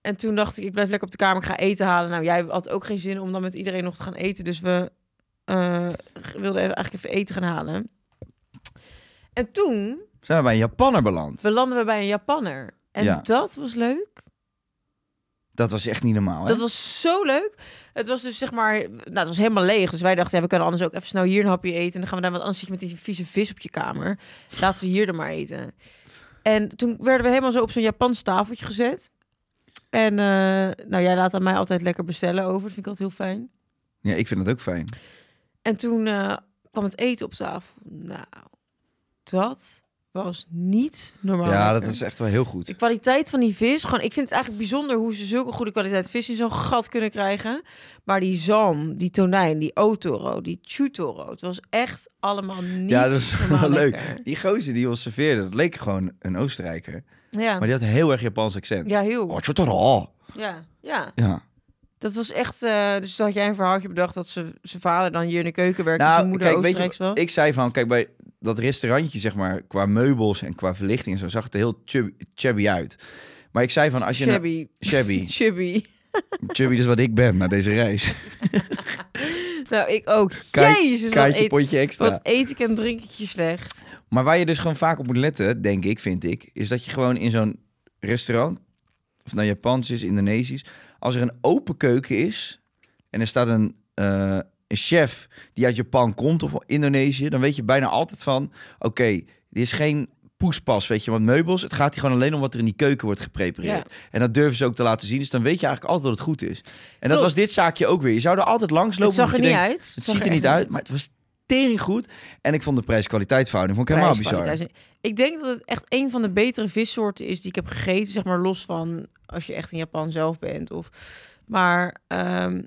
En toen dacht ik, ik blijf lekker op de kamer, ik ga eten halen. Nou, jij had ook geen zin om dan met iedereen nog te gaan eten. Dus we eh, wilden even, eigenlijk even eten gaan halen. En toen Zijn we bij een Japanner beland? belanden we bij een Japanner. En Ja. dat was leuk. Dat was echt niet normaal, hè? Dat was zo leuk. Het was dus zeg maar, nou, het was helemaal leeg. Dus wij dachten, ja, we kunnen anders ook even snel hier een hapje eten. En dan gaan we daar, want anders zit je met die vieze vis op je kamer. Laten we hier dan maar eten. En toen werden we helemaal zo op zo'n Japans tafeltje gezet. En eh, nou, jij laat aan mij altijd lekker bestellen over. Dat vind ik altijd heel fijn. Ja, ik vind het ook fijn. En toen eh, kwam het eten op tafel. Nou, dat was niet normaal. Ja, dat is echt wel heel goed. De kwaliteit van die vis, gewoon, ik vind het eigenlijk bijzonder hoe ze zulke goede kwaliteit vis in zo'n gat kunnen krijgen. Maar die zalm, die tonijn, die otoro, die chutoro, het was echt allemaal niet Ja, dat is wel leuk. Die gozer die ons serveerde, dat leek gewoon een Oostenrijker. Ja, Maar die had heel erg Japans accent. ja heel. Oh. Ja, ja. Ja. Dat was echt, eh, dus had jij een verhaaltje bedacht dat ze- zijn vader dan hier in de keuken werkte, zijn Nou, moeder kijk, weet Oostenrijks je, ik zei van, kijk, bij dat restaurantje, zeg maar, qua meubels en qua verlichting en zo, zag het er heel chubby, chubby uit. Maar ik zei van, als je... Shabby. Shabby. Chubby. chubby is wat ik ben na deze reis. Nou, ik ook. Kijk- Jezus, Kaartje, eet, potje extra. wat eet ik en drink ik je slecht. Maar waar je dus gewoon vaak op moet letten, denk ik, vind ik, is dat je gewoon in zo'n restaurant, of nou Japans is, Indonesisch, als er een open keuken is en er staat een, eh, een chef die uit Japan komt of Indonesië, dan weet je bijna altijd van, oké, dit is geen poespas, weet je, want meubels, het gaat hier gewoon alleen om wat er in die keuken wordt geprepareerd. En dat durven ze ook te laten zien, dus dan weet je eigenlijk altijd dat het goed is. En dat Klopt. was dit zaakje ook weer. Je zou er altijd langs Het lopen. zag er niet denkt, uit. Het ziet er niet uit, maar het was tering goed. En ik vond de prijs-kwaliteitverhouding vond ik helemaal bizar. Prijskwaliteit. Ik denk dat het echt een van de betere vissoorten is die ik heb gegeten. Zeg maar los van als je echt in Japan zelf bent. Of... Maar ehm,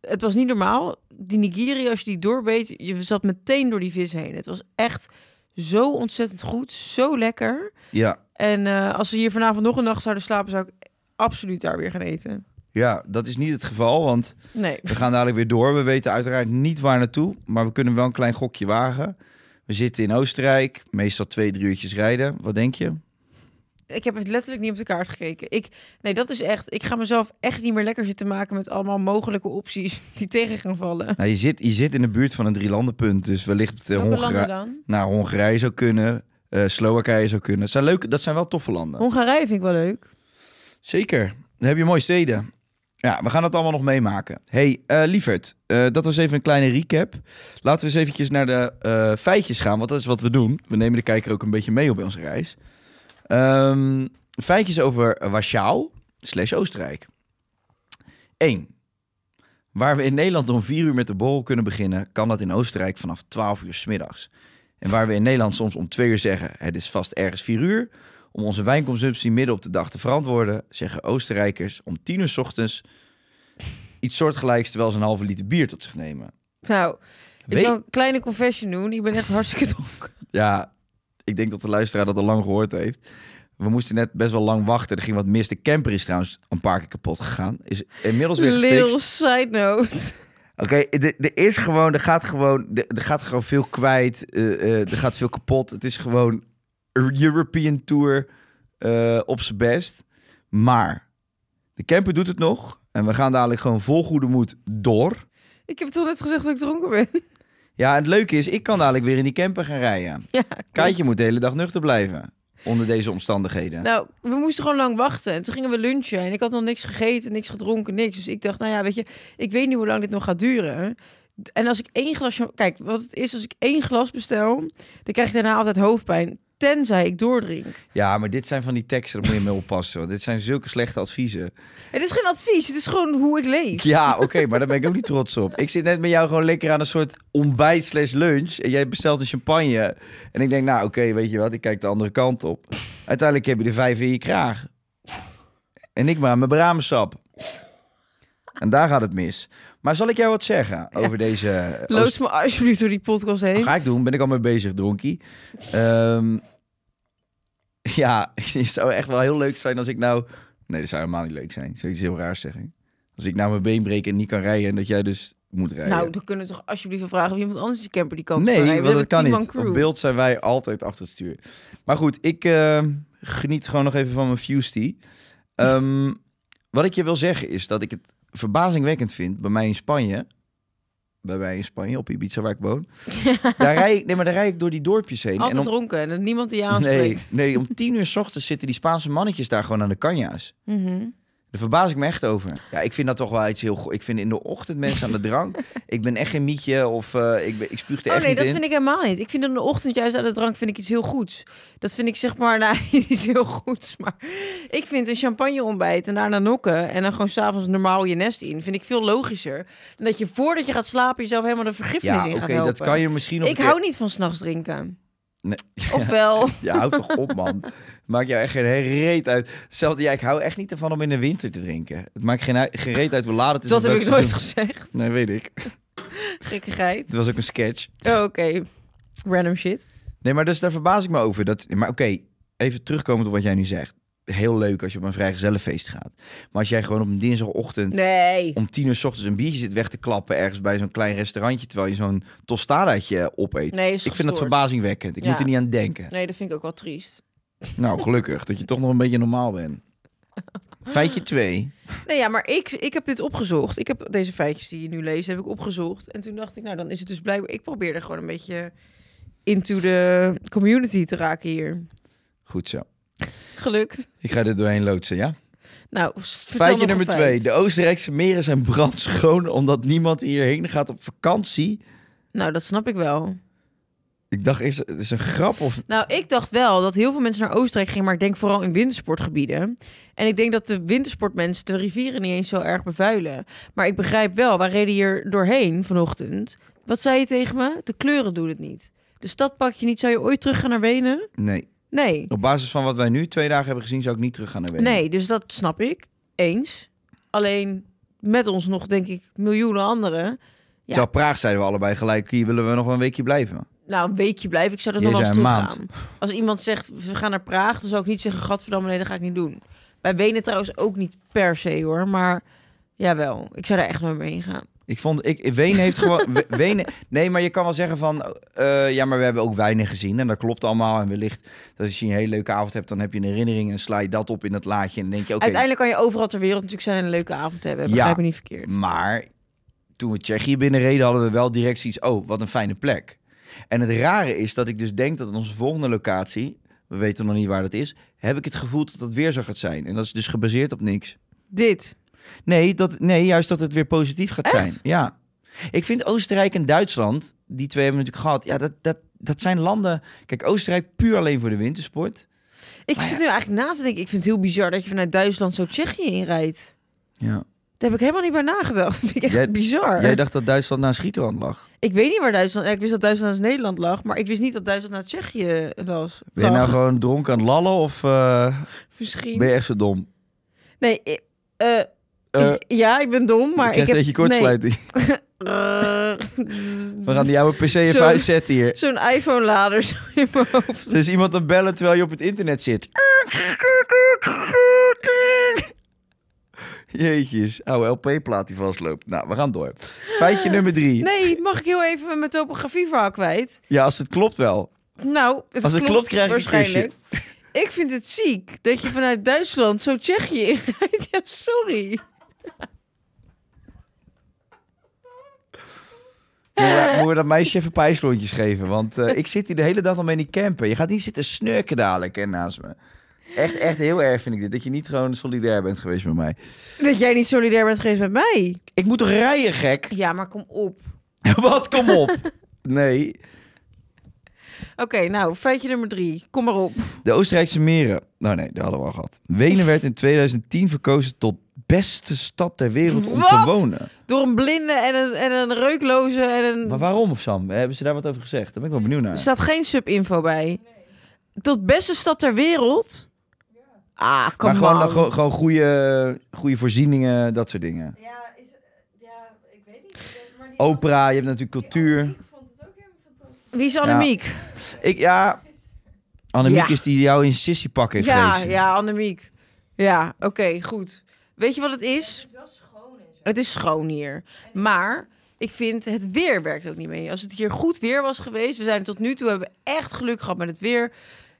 het was niet normaal. Die nigiri, als je die doorbeet, je zat meteen door die vis heen. Het was echt zo ontzettend goed. Zo lekker. Ja, En eh, als ze hier vanavond nog een nacht zouden slapen, zou ik absoluut daar weer gaan eten. ja, dat is niet het geval, want Nee. we gaan dadelijk weer door. We weten uiteraard niet waar naartoe, maar we kunnen wel een klein gokje wagen. We zitten in Oostenrijk, meestal twee, drie uurtjes rijden. Wat denk je? Ik heb het letterlijk niet op de kaart gekeken. Ik, nee, dat is echt. Ik ga mezelf echt niet meer lekker zitten maken met allemaal mogelijke opties die tegen gaan vallen. Nou, je zit, je zit in de buurt van een drielandenpunt, dus wellicht uh, landen Hongarije, nou, Hongarije zou kunnen, eh, Slowakije zou kunnen. Dat zijn, leuke, dat zijn wel toffe landen. Hongarije vind ik wel leuk. Zeker. Dan heb je mooie steden. Ja, we gaan het allemaal nog meemaken. hey, eh lieverd, eh, dat was even een kleine recap. Laten we eens eventjes naar de eh, feitjes gaan, want dat is wat we doen. We nemen de kijker ook een beetje mee op onze reis. Ehm, feitjes over Warschau slash Oostenrijk. 1. Waar we in Nederland om 4 uur met de borrel kunnen beginnen, kan dat in Oostenrijk vanaf 12 uur 's middags. En waar we in Nederland soms om 2 uur zeggen, het is vast ergens 4 uur, om onze wijnconsumptie midden op de dag te verantwoorden, zeggen Oostenrijkers om 10 uur 's ochtends iets soortgelijks terwijl ze een halve liter bier tot zich nemen. Nou, ik Weet- zal een kleine confession doen. Ik ben echt hartstikke dronken. Ja, ik denk dat de luisteraar dat al lang gehoord heeft. We moesten net best wel lang wachten. Er ging wat mis. De camper is trouwens een paar keer kapot gegaan. Is inmiddels weer Little gefixt. side note. Oké, er er is gewoon, er gaat gewoon, er er gaat gewoon veel kwijt. er gaat veel kapot. Het is gewoon een European Tour eh, op zijn best. Maar de camper doet het nog. En we gaan dadelijk gewoon vol goede moed door. Ik heb toch net gezegd dat ik dronken ben. Ja, en het leuke is, ik kan dadelijk weer in die camper gaan rijden. Ja, Kaatje moet de hele dag nuchter blijven. Onder deze omstandigheden. Nou, we moesten gewoon lang wachten. En toen gingen we lunchen. En ik had nog niks gegeten, niks gedronken, niks. Dus ik dacht, nou ja, weet je, ik weet niet hoe lang dit nog gaat duren. En als ik één glas... Kijk, wat het is, als ik één glas bestel... dan krijg ik daarna altijd hoofdpijn. Tenzij ik doordrink. Ja, maar dit zijn van die teksten, daar moet je mee oppassen. Want dit zijn zulke slechte adviezen. Het is geen advies, het is gewoon hoe ik leef. Ja, oké, maar daar ben ik ook niet trots op. Ik zit net met jou gewoon lekker aan een soort ontbijt slash lunch. En jij bestelt een champagne. En ik denk, nou oké, weet je wat, ik kijk de andere kant op. Uiteindelijk heb je er vijf in je kraag. En ik maar mijn bramensap. En daar gaat het mis. Maar zal ik jou wat zeggen over deze... Loods me alsjeblieft door die podcast heen. Ga ik doen, ben ik al mee bezig, dronkie. Ehm, ja, het zou echt wel heel leuk zijn als ik nou... Nee, dat zou helemaal niet leuk zijn. Zou iets heel raars zeggen? Als ik nou mijn been breek en niet kan rijden en dat jij dus moet rijden. Nou, dan kunnen we toch alsjeblieft vragen of iemand anders die camper die kant nee, kan rijden. We want dat kan niet. tien-man Op crew. beeld zijn wij altijd achter het stuur. Maar goed, ik eh, geniet gewoon nog even van mijn Fusty. Ehm wat ik je wil zeggen is dat ik het verbazingwekkend vind bij mij in Spanje. Bij mij in Spanje, op Ibiza waar ik woon. Daar rij ik, nee, maar daar rij ik door die dorpjes heen. Altijd en om, dronken en dat niemand die je nee, aanspreekt. nee, om tien uur s ochtends zitten die Spaanse mannetjes daar gewoon aan de canja's. Mhm. Daar verbaas ik me echt over. Ja, ik vind dat toch wel iets heel goed. Ik vind in de ochtend mensen aan de drank. ik ben echt geen mietje of eh, ik, ben, ik spuug er Oh echt nee, niet dat in. vind ik helemaal niet. Ik vind in de ochtend juist aan de drank vind ik iets heel goeds. Dat vind ik zeg maar, nou niet iets heel goeds, maar ik vind een champagne ontbijt en daarna nokken en dan gewoon s'avonds normaal je nest in, vind ik veel logischer dan dat je voordat je gaat slapen jezelf helemaal de vergiftenis Ja, in oké, gaat helpen. dat kan je misschien op Ik hou niet van s'nachts drinken. Nee. Ofwel, Ja, houd toch op, man. Maakt jou echt geen reet uit. Zelfs, ja, ik hou echt niet ervan om in de winter te drinken. Het maakt geen geen reet uit hoe laat het is. dat heb ik nooit gezegd. Nee, weet ik. Gekkigheid. Het was ook een sketch. Oh, Oké, random shit. Nee, maar dus daar verbaas ik me over. Dat, maar oké, even terugkomend op wat jij nu zegt. Heel leuk als je op een vrijgezellenfeest gaat. Maar als jij gewoon op een dinsdagochtend Nee. om tien uur s ochtends een biertje zit weg te klappen ergens bij zo'n klein restaurantje terwijl je zo'n tostadaatje opeet. Nee, ik vind dat verbazingwekkend. Ik Ja. moet er niet aan denken. Nee, dat vind ik ook wel triest. Nou, gelukkig dat je toch nog een beetje normaal bent. Feitje 2. Nee, ja, maar ik, ik heb dit opgezocht. Ik heb deze feitjes die je nu leest, heb ik opgezocht. En toen dacht ik, nou, dan is het dus blijkbaar... Ik probeerde gewoon een beetje into de community te raken hier. Goed zo. Gelukt. Ik ga er doorheen loodsen, ja? Nou, Feitje nummer een 2. feit. De Oostenrijkse meren zijn brandschoon omdat niemand hierheen gaat op vakantie. Nou, dat snap ik wel. Ik dacht eerst, het is een grap of... Nou, ik dacht wel dat heel veel mensen naar Oostenrijk gingen, maar ik denk vooral in wintersportgebieden. En ik denk dat de wintersportmensen de rivieren niet eens zo erg bevuilen. Maar ik begrijp wel, wij reden hier doorheen vanochtend. Wat zei je tegen me? De kleuren doen het niet. De stad pak je niet. Zou je ooit teruggaan naar Wenen? Nee. Nee. Op basis van wat wij nu twee dagen hebben gezien, zou ik niet terug gaan naar Wenen. Nee, dus dat snap ik. Eens. Alleen met ons nog, denk ik, miljoenen anderen. Ja. Terwijl Praag zeiden we allebei gelijk, hier willen we nog wel een weekje blijven. Nou, een weekje blijven. Ik zou er nog wel eens toe gaan. Als iemand zegt, we gaan naar Praag, dan zou ik niet zeggen, gadverdamme, nee, dat ga ik niet doen. Bij Wenen trouwens ook niet per se, hoor. Maar jawel, ik zou daar echt nooit mee heen gaan. Ik vond, ik, Wenen heeft gewoon, We- Wenen, nee, maar je kan wel zeggen van, eh, ja, maar we hebben ook weinig gezien en dat klopt allemaal. En wellicht, dat als je een hele leuke avond hebt, dan heb je een herinnering en sla je dat op in dat laadje en dan denk je, oké, Uiteindelijk kan je overal ter wereld natuurlijk zijn en een leuke avond hebben. Ja. Begrijp me niet verkeerd. Maar toen we Tsjechië binnenreden, hadden we wel direct zoiets. Oh, wat een fijne plek. En het rare is dat ik dus denk dat onze volgende locatie, we weten nog niet waar dat is, heb ik het gevoel dat het weer zo gaat zijn. En dat is dus gebaseerd op niks. Dit. Nee, dat, nee juist dat het weer positief gaat Echt? zijn. Ja. Ik vind Oostenrijk en Duitsland, die twee hebben we natuurlijk gehad. Ja, dat, dat, dat zijn landen. Kijk, Oostenrijk puur alleen voor de wintersport. Ik Maar zit nu eigenlijk na te denken. Ik vind het heel bizar dat je vanuit Duitsland zo Tsjechië inrijdt. Ja. Daar heb ik helemaal niet bij nagedacht. Dat vind ik echt Jij- bizar. Jij dacht dat Duitsland naast Griekenland lag. Ik weet niet waar Duitsland... Ik wist dat Duitsland naast Nederland lag, maar ik wist niet dat Duitsland naar Tsjechië was. Ben je nou lag. gewoon dronken aan het lallen of eh, Misschien. ben je echt zo dom? Nee, ik- eh, Eh, ik- ja, ik ben dom, maar ik heb... je kortsluiting. Eh, We gaan die oude PC even uitzetten hier. Zo'n iPhone-lader zo in mijn hoofd. Er is iemand aan bellen terwijl je op het internet zit. Jeetjes, oude LP-plaat die vastloopt. Nou, we gaan door. Feitje nummer drie. Nee, mag ik heel even mijn topografieverhaal kwijt? Ja, als het klopt wel. Nou, het Als het klopt, krijg ik een waarschijnlijk. Ik vind het ziek dat je vanuit Duitsland zo Tsjechië inrijdt. Ja, sorry. Moeten we, dat meisje even pijslontjes geven? Want eh, ik zit hier de hele dag al mee niet campen. Je gaat niet zitten snurken dadelijk hè, naast me. Echt, echt heel erg vind ik dit. Dat je niet gewoon solidair bent geweest met mij. Dat jij niet solidair bent geweest met mij. Ik moet toch rijden, gek? Ja, maar kom op. Wat? Kom op. Nee. Oké, nou, feitje nummer drie. Kom maar op. De Oostenrijkse meren. Nou nee, dat hadden we al gehad. Wenen werd in 2010 verkozen tot beste stad ter wereld om te Wat? wonen. Door een blinde en een, en een reukloze en een... Maar waarom, Sam? Hebben ze daar wat over gezegd? Daar ben ik wel benieuwd naar. Er staat geen sub-info bij. Tot beste stad ter wereld? Ah, kom maar gewoon, on. dan gewoon, gewoon goede, goede voorzieningen, dat soort dingen. Ja, is, ja, ik weet niet. Maar die Opera, je hebt natuurlijk cultuur. Wie is Annemiek? Ik, ja... Annemiek Ja. is die jou in sissy pak heeft Ja, gelezen. ja, Annemiek. Ja, oké, goed. Weet je wat het is? Het is wel schoon Het is schoon hier. Maar ik vind het weer werkt ook niet mee. Als het hier goed weer was geweest, we zijn tot nu toe hebben we echt geluk gehad met het weer.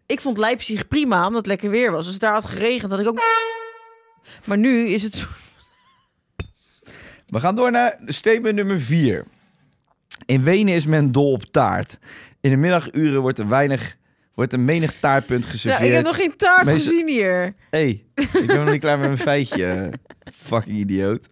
Ik vond Leipzig prima, omdat het lekker weer was. Als het daar had geregend, had ik ook. Maar nu is het. zo- We gaan door naar statement nummer 4. In Wenen is men dol op taart. In de middaguren wordt er weinig, wordt een menig taartpunt geserveerd. ik heb nog geen taart gezien hier. hey, ik ben nog niet klaar met mijn feitje. Fucking idioot.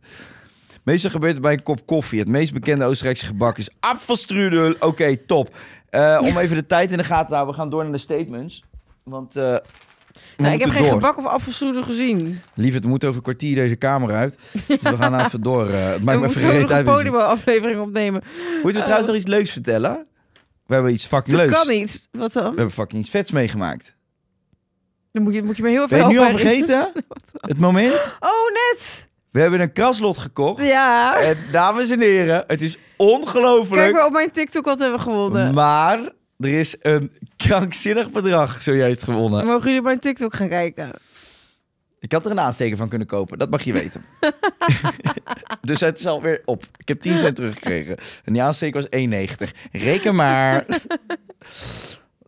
Meestal gebeurt het bij een kop koffie. Het meest bekende Oostenrijkse gebak is apfelstrudel. Oké, top. Eh, om even de tijd in de gaten te houden, we gaan door naar de statements. Want we Nou, ik heb moeten geen door. gebak of apfelstrudel gezien. Lief, het moet over een kwartier deze kamer uit. Dus we gaan nou even door. eh, het We maakt me moeten even reet nog een podiumaflevering opnemen. Moeten we trouwens nog iets leuks vertellen? We hebben iets fucking Dat leuks. kan niet. Wat dan? We hebben fucking iets vets meegemaakt. Dan moet je, moet je me heel Ben veel je nu al helpen vergeten? Het moment? Oh, net! We hebben een kraslot gekocht. Ja. En dames en heren, het is Kijk ongelooflijk. maar op mijn TikTok wat hebben we gewonnen. Maar er is een krankzinnig bedrag zojuist gewonnen. Mogen jullie op mijn TikTok gaan kijken? Ik had er een aansteker van kunnen kopen, dat mag je weten. dus het is alweer op. Ik heb 10 cent teruggekregen. En die aansteker was 1,90. Reken maar.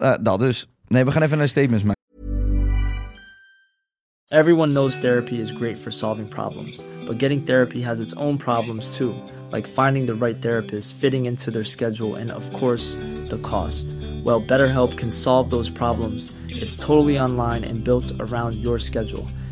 Eh, dat dus. Nee, we gaan even naar statements maken. Everyone knows therapy is great for solving problems, but getting therapy has its own problems too, like finding the right therapist, fitting into their schedule, and of course, the cost. Well, BetterHelp can solve those problems. It's totally online and built around your schedule.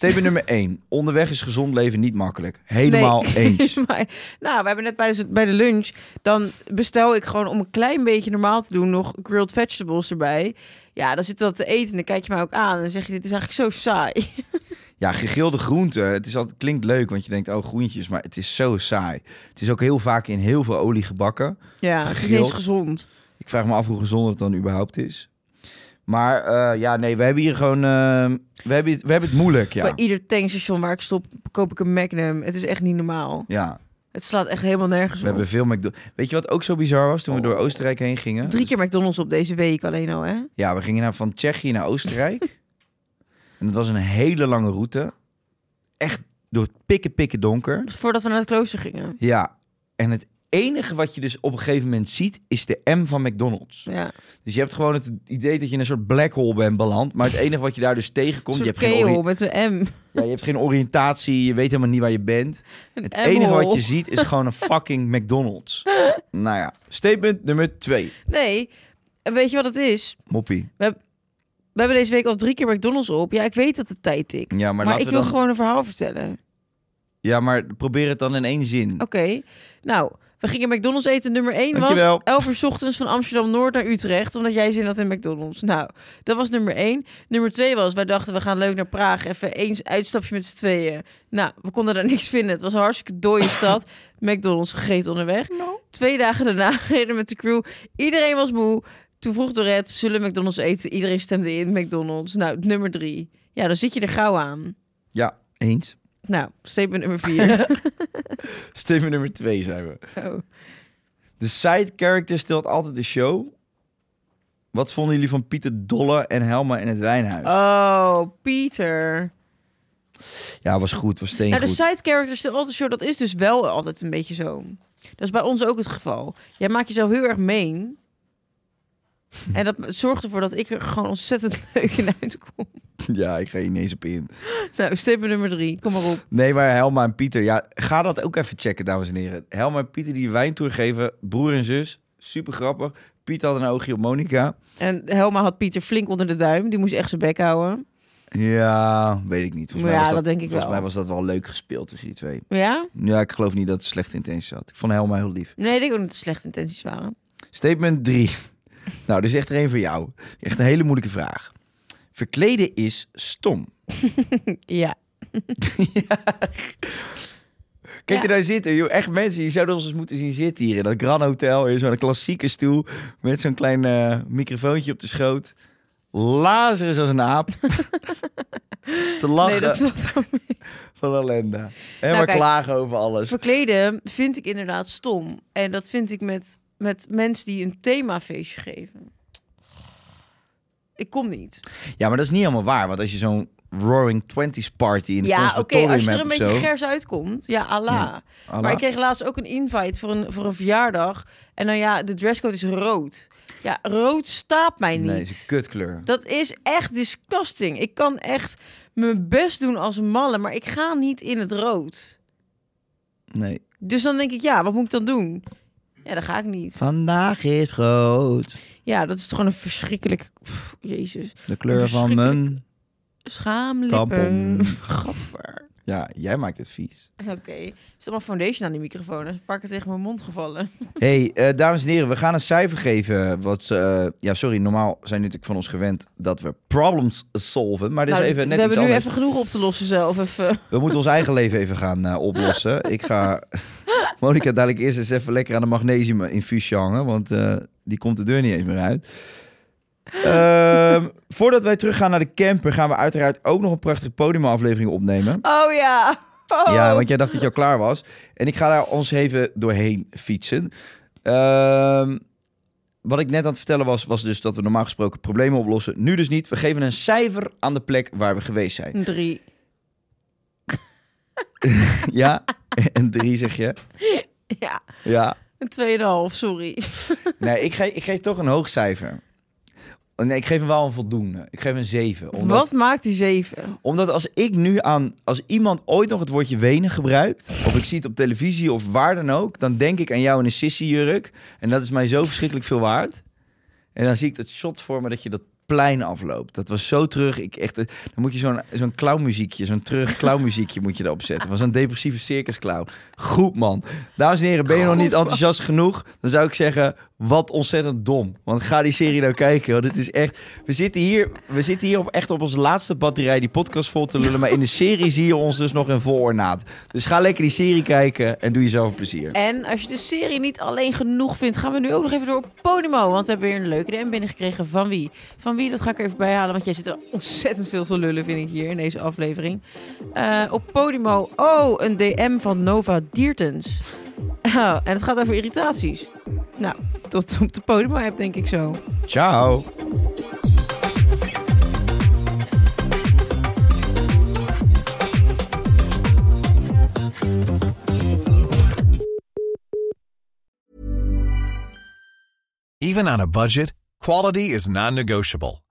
Statement nummer 1. Onderweg is gezond leven niet makkelijk. Helemaal Nee. eens. Maar, nou, we hebben net bij de, bij de lunch. Dan bestel ik gewoon om een klein beetje normaal te doen nog grilled vegetables erbij. Ja, dan zit dat te eten en dan kijk je mij ook aan. En dan zeg je, dit is eigenlijk zo saai. Ja, gegrilde groenten. Het is altijd, klinkt leuk, want je denkt, oh, groentjes. Maar het is zo saai. Het is ook heel vaak in heel veel olie gebakken. Ja, het is Gegrild. gezond. Ik vraag me af hoe gezond het dan überhaupt is. Maar eh, ja, nee, we hebben hier gewoon... eh, we, hebben het, we hebben het moeilijk, ja. Bij ieder tankstation waar ik stop, koop ik een Magnum. Het is echt niet normaal. Ja, Het slaat echt helemaal nergens we op. hebben veel McDonald's. Weet je wat ook zo bizar was toen we door Oostenrijk heen gingen? Drie keer McDonald's op deze week alleen al, hè? Ja, we gingen naar, van Tsjechië naar Oostenrijk. en dat was een hele lange route. Echt door het pikken pikken donker. Voordat we naar het klooster gingen. Ja, en het enige wat je dus op een gegeven moment ziet, is de M van McDonald's. Ja. Dus je hebt gewoon het idee dat je in een soort black hole bent beland. Maar het enige wat je daar dus tegenkomt, je hebt, geen met een M. ja, je hebt geen oriëntatie, je weet helemaal niet waar je bent. Een Het enige wat je ziet is gewoon een fucking McDonald's. nou ja, statement nummer twee. Nee, en weet je wat het is? Moppie. We hebben deze week al drie keer McDonald's op. Ja, ik weet dat de tijd tikt. Ja, maar maar ik wil dan- gewoon een verhaal vertellen. Ja, maar probeer het dan in één zin. Oké, nou, we gingen McDonald's eten. Nummer 1 was Dankjewel. 11 uur 's ochtends van Amsterdam-Noord naar Utrecht. Omdat jij zin had in McDonald's. Nou, dat was nummer 1. Nummer 2 was, wij dachten we gaan leuk naar Praag. Even eens uitstapje met z'n tweeën. Nou, we konden daar niks vinden. Het was een hartstikke dode stad. McDonald's gegeten onderweg. Twee dagen daarna reden met de crew. Iedereen was moe. Toen vroeg Dorette, zullen we McDonald's eten? Iedereen stemde in McDonald's. Nou, nummer 3. Ja, dan zit je er gauw aan. Ja, eens. Nou, statement nummer 4. Statement nummer twee zijn we. oh. De side character stelt altijd de show. Wat vonden jullie van Pieter Dolle en Helma in het wijnhuis? oh, Pieter. Ja, was goed, was Nou, de side characters de altijd show, dat is dus wel altijd een beetje zo. Dat is bij ons ook het geval. Jij maakt jezelf heel erg meen. En dat zorgt ervoor dat ik er gewoon ontzettend leuk in uitkom. Ja, ik ga hier niet eens op in. Nou, statement nummer drie. Kom maar op. Nee, maar Helma en Pieter, ja, ga dat ook even checken, dames en heren. Helma en Pieter die wijntour geven, broer en zus, super grappig. Pieter had een oogje op Monica. En Helma had Pieter flink onder de duim. Die moest echt zijn bek houden. Ja, weet ik niet. Volgens mij Ja, was dat denk ik volgens wel. mij was dat wel leuk gespeeld tussen die twee. Ja? Ja, ik geloof niet dat het slechte intenties had. Ik vond Helma heel lief. Nee, ik denk ook niet dat het slechte intenties waren. Statement 3. Nou, is echt er een voor jou. Echt een hele moeilijke vraag. Verkleden is stom. Ja. Kijk Ja. je daar zitten, joh. Echt mensen, je zou ons eens moeten zien zitten hier in dat Grand Hotel. In zo'n klassieke stoel met zo'n klein eh, microfoontje op de schoot. Lazarus als een aap. Te lachen Nee, dat valt mee. van ellende. En maar Nou, kijk. klagen over alles. Verkleden vind ik inderdaad stom. En dat vind ik met, met mensen die een themafeestje geven. Ik kom niet. Ja, maar dat is niet helemaal waar. Want als je zo'n Roaring Twenties party in de Ja, oké, conservatorium als je er een beetje zo. gers uitkomt. Ja, Allah. Ja. Maar ik kreeg laatst ook een invite voor een, voor een verjaardag. En dan ja, de dresscode is rood. Ja, rood staat mij niet. Nee, is kutkleur. Dat is echt disgusting. Ik kan echt mijn best doen als een malle, maar ik ga niet in het rood. Nee. Dus dan denk ik, ja, wat moet ik dan doen? Ja, dat ga ik niet. Vandaag is rood. Ja, dat is toch gewoon een verschrikkelijk... Pff, jezus. De kleur van mijn... Schaamlippen. Tampon. Gadver. Ja, jij maakt het vies. Oké. Er is allemaal foundation aan die microfoon. Een paar keer tegen mijn mond gevallen. hey, eh, dames en heren, we gaan een cijfer geven. Wat, eh, ja, sorry, normaal zijn natuurlijk van ons gewend dat we problems solven. Maar dit is Nou, even we net hebben iets nu anders. even genoeg op te lossen zelf. Even. We moeten ons eigen leven even gaan eh, oplossen. Ik ga Monika dadelijk eerst eens even lekker aan de magnesium infusie hangen, want die komt de deur niet eens meer uit. Ehm, voordat wij teruggaan naar de camper, gaan we uiteraard ook nog een prachtige podiumaflevering opnemen. Oh ja. Oh. Ja, want jij dacht dat je al klaar was. En ik ga daar ons even doorheen fietsen. Ehm, wat ik net aan het vertellen was, was dus dat we normaal gesproken problemen oplossen. Nu dus niet. We geven een cijfer aan de plek waar we geweest zijn. Een drie. Ja? En drie zeg je? Ja, Ja. een tweeënhalf, sorry. Nee, ik geef, ik geef toch een hoog cijfer. Nee, ik geef hem wel een voldoende. Ik geef een 7. Omdat, Wat maakt die zeven? omdat als ik nu aan... Als iemand ooit nog het woordje wenen gebruikt... of ik zie het op televisie of waar dan ook... dan denk ik aan jou in een sissy-jurk. En dat is mij zo verschrikkelijk veel waard. En dan zie ik dat shot voor me dat je dat plein afloopt. Dat was zo terug. Ik echt, dan moet je zo'n zo'n clownmuziekje, zo'n terug clownmuziekje moet je erop zetten. Was een depressieve circusclown. Goed man. Dames en heren, ben je nog niet enthousiast genoeg? Dan zou ik zeggen, wat ontzettend dom. Want ga die serie nou kijken. Want het is echt. We zitten hier, we zitten hier op, echt op onze laatste batterij die podcast vol te lullen. Maar in de serie zie je ons dus nog in vol ornaat. Dus ga lekker die serie kijken en doe jezelf plezier. En als je de serie niet alleen genoeg vindt, gaan we nu ook nog even door op Podimo. Want we hebben weer een leuke DM binnengekregen. Van wie? Van wie, dat ga ik er even bijhalen. Want jij zit er ontzettend veel te lullen, vind ik hier in deze aflevering. Eh, op Podimo, oh, een DM van Nova Diertens. En het gaat over irritaties. Nou, tot op de Podimo-app denk ik zo. Ciao. Even on a budget, quality is non-negotiable.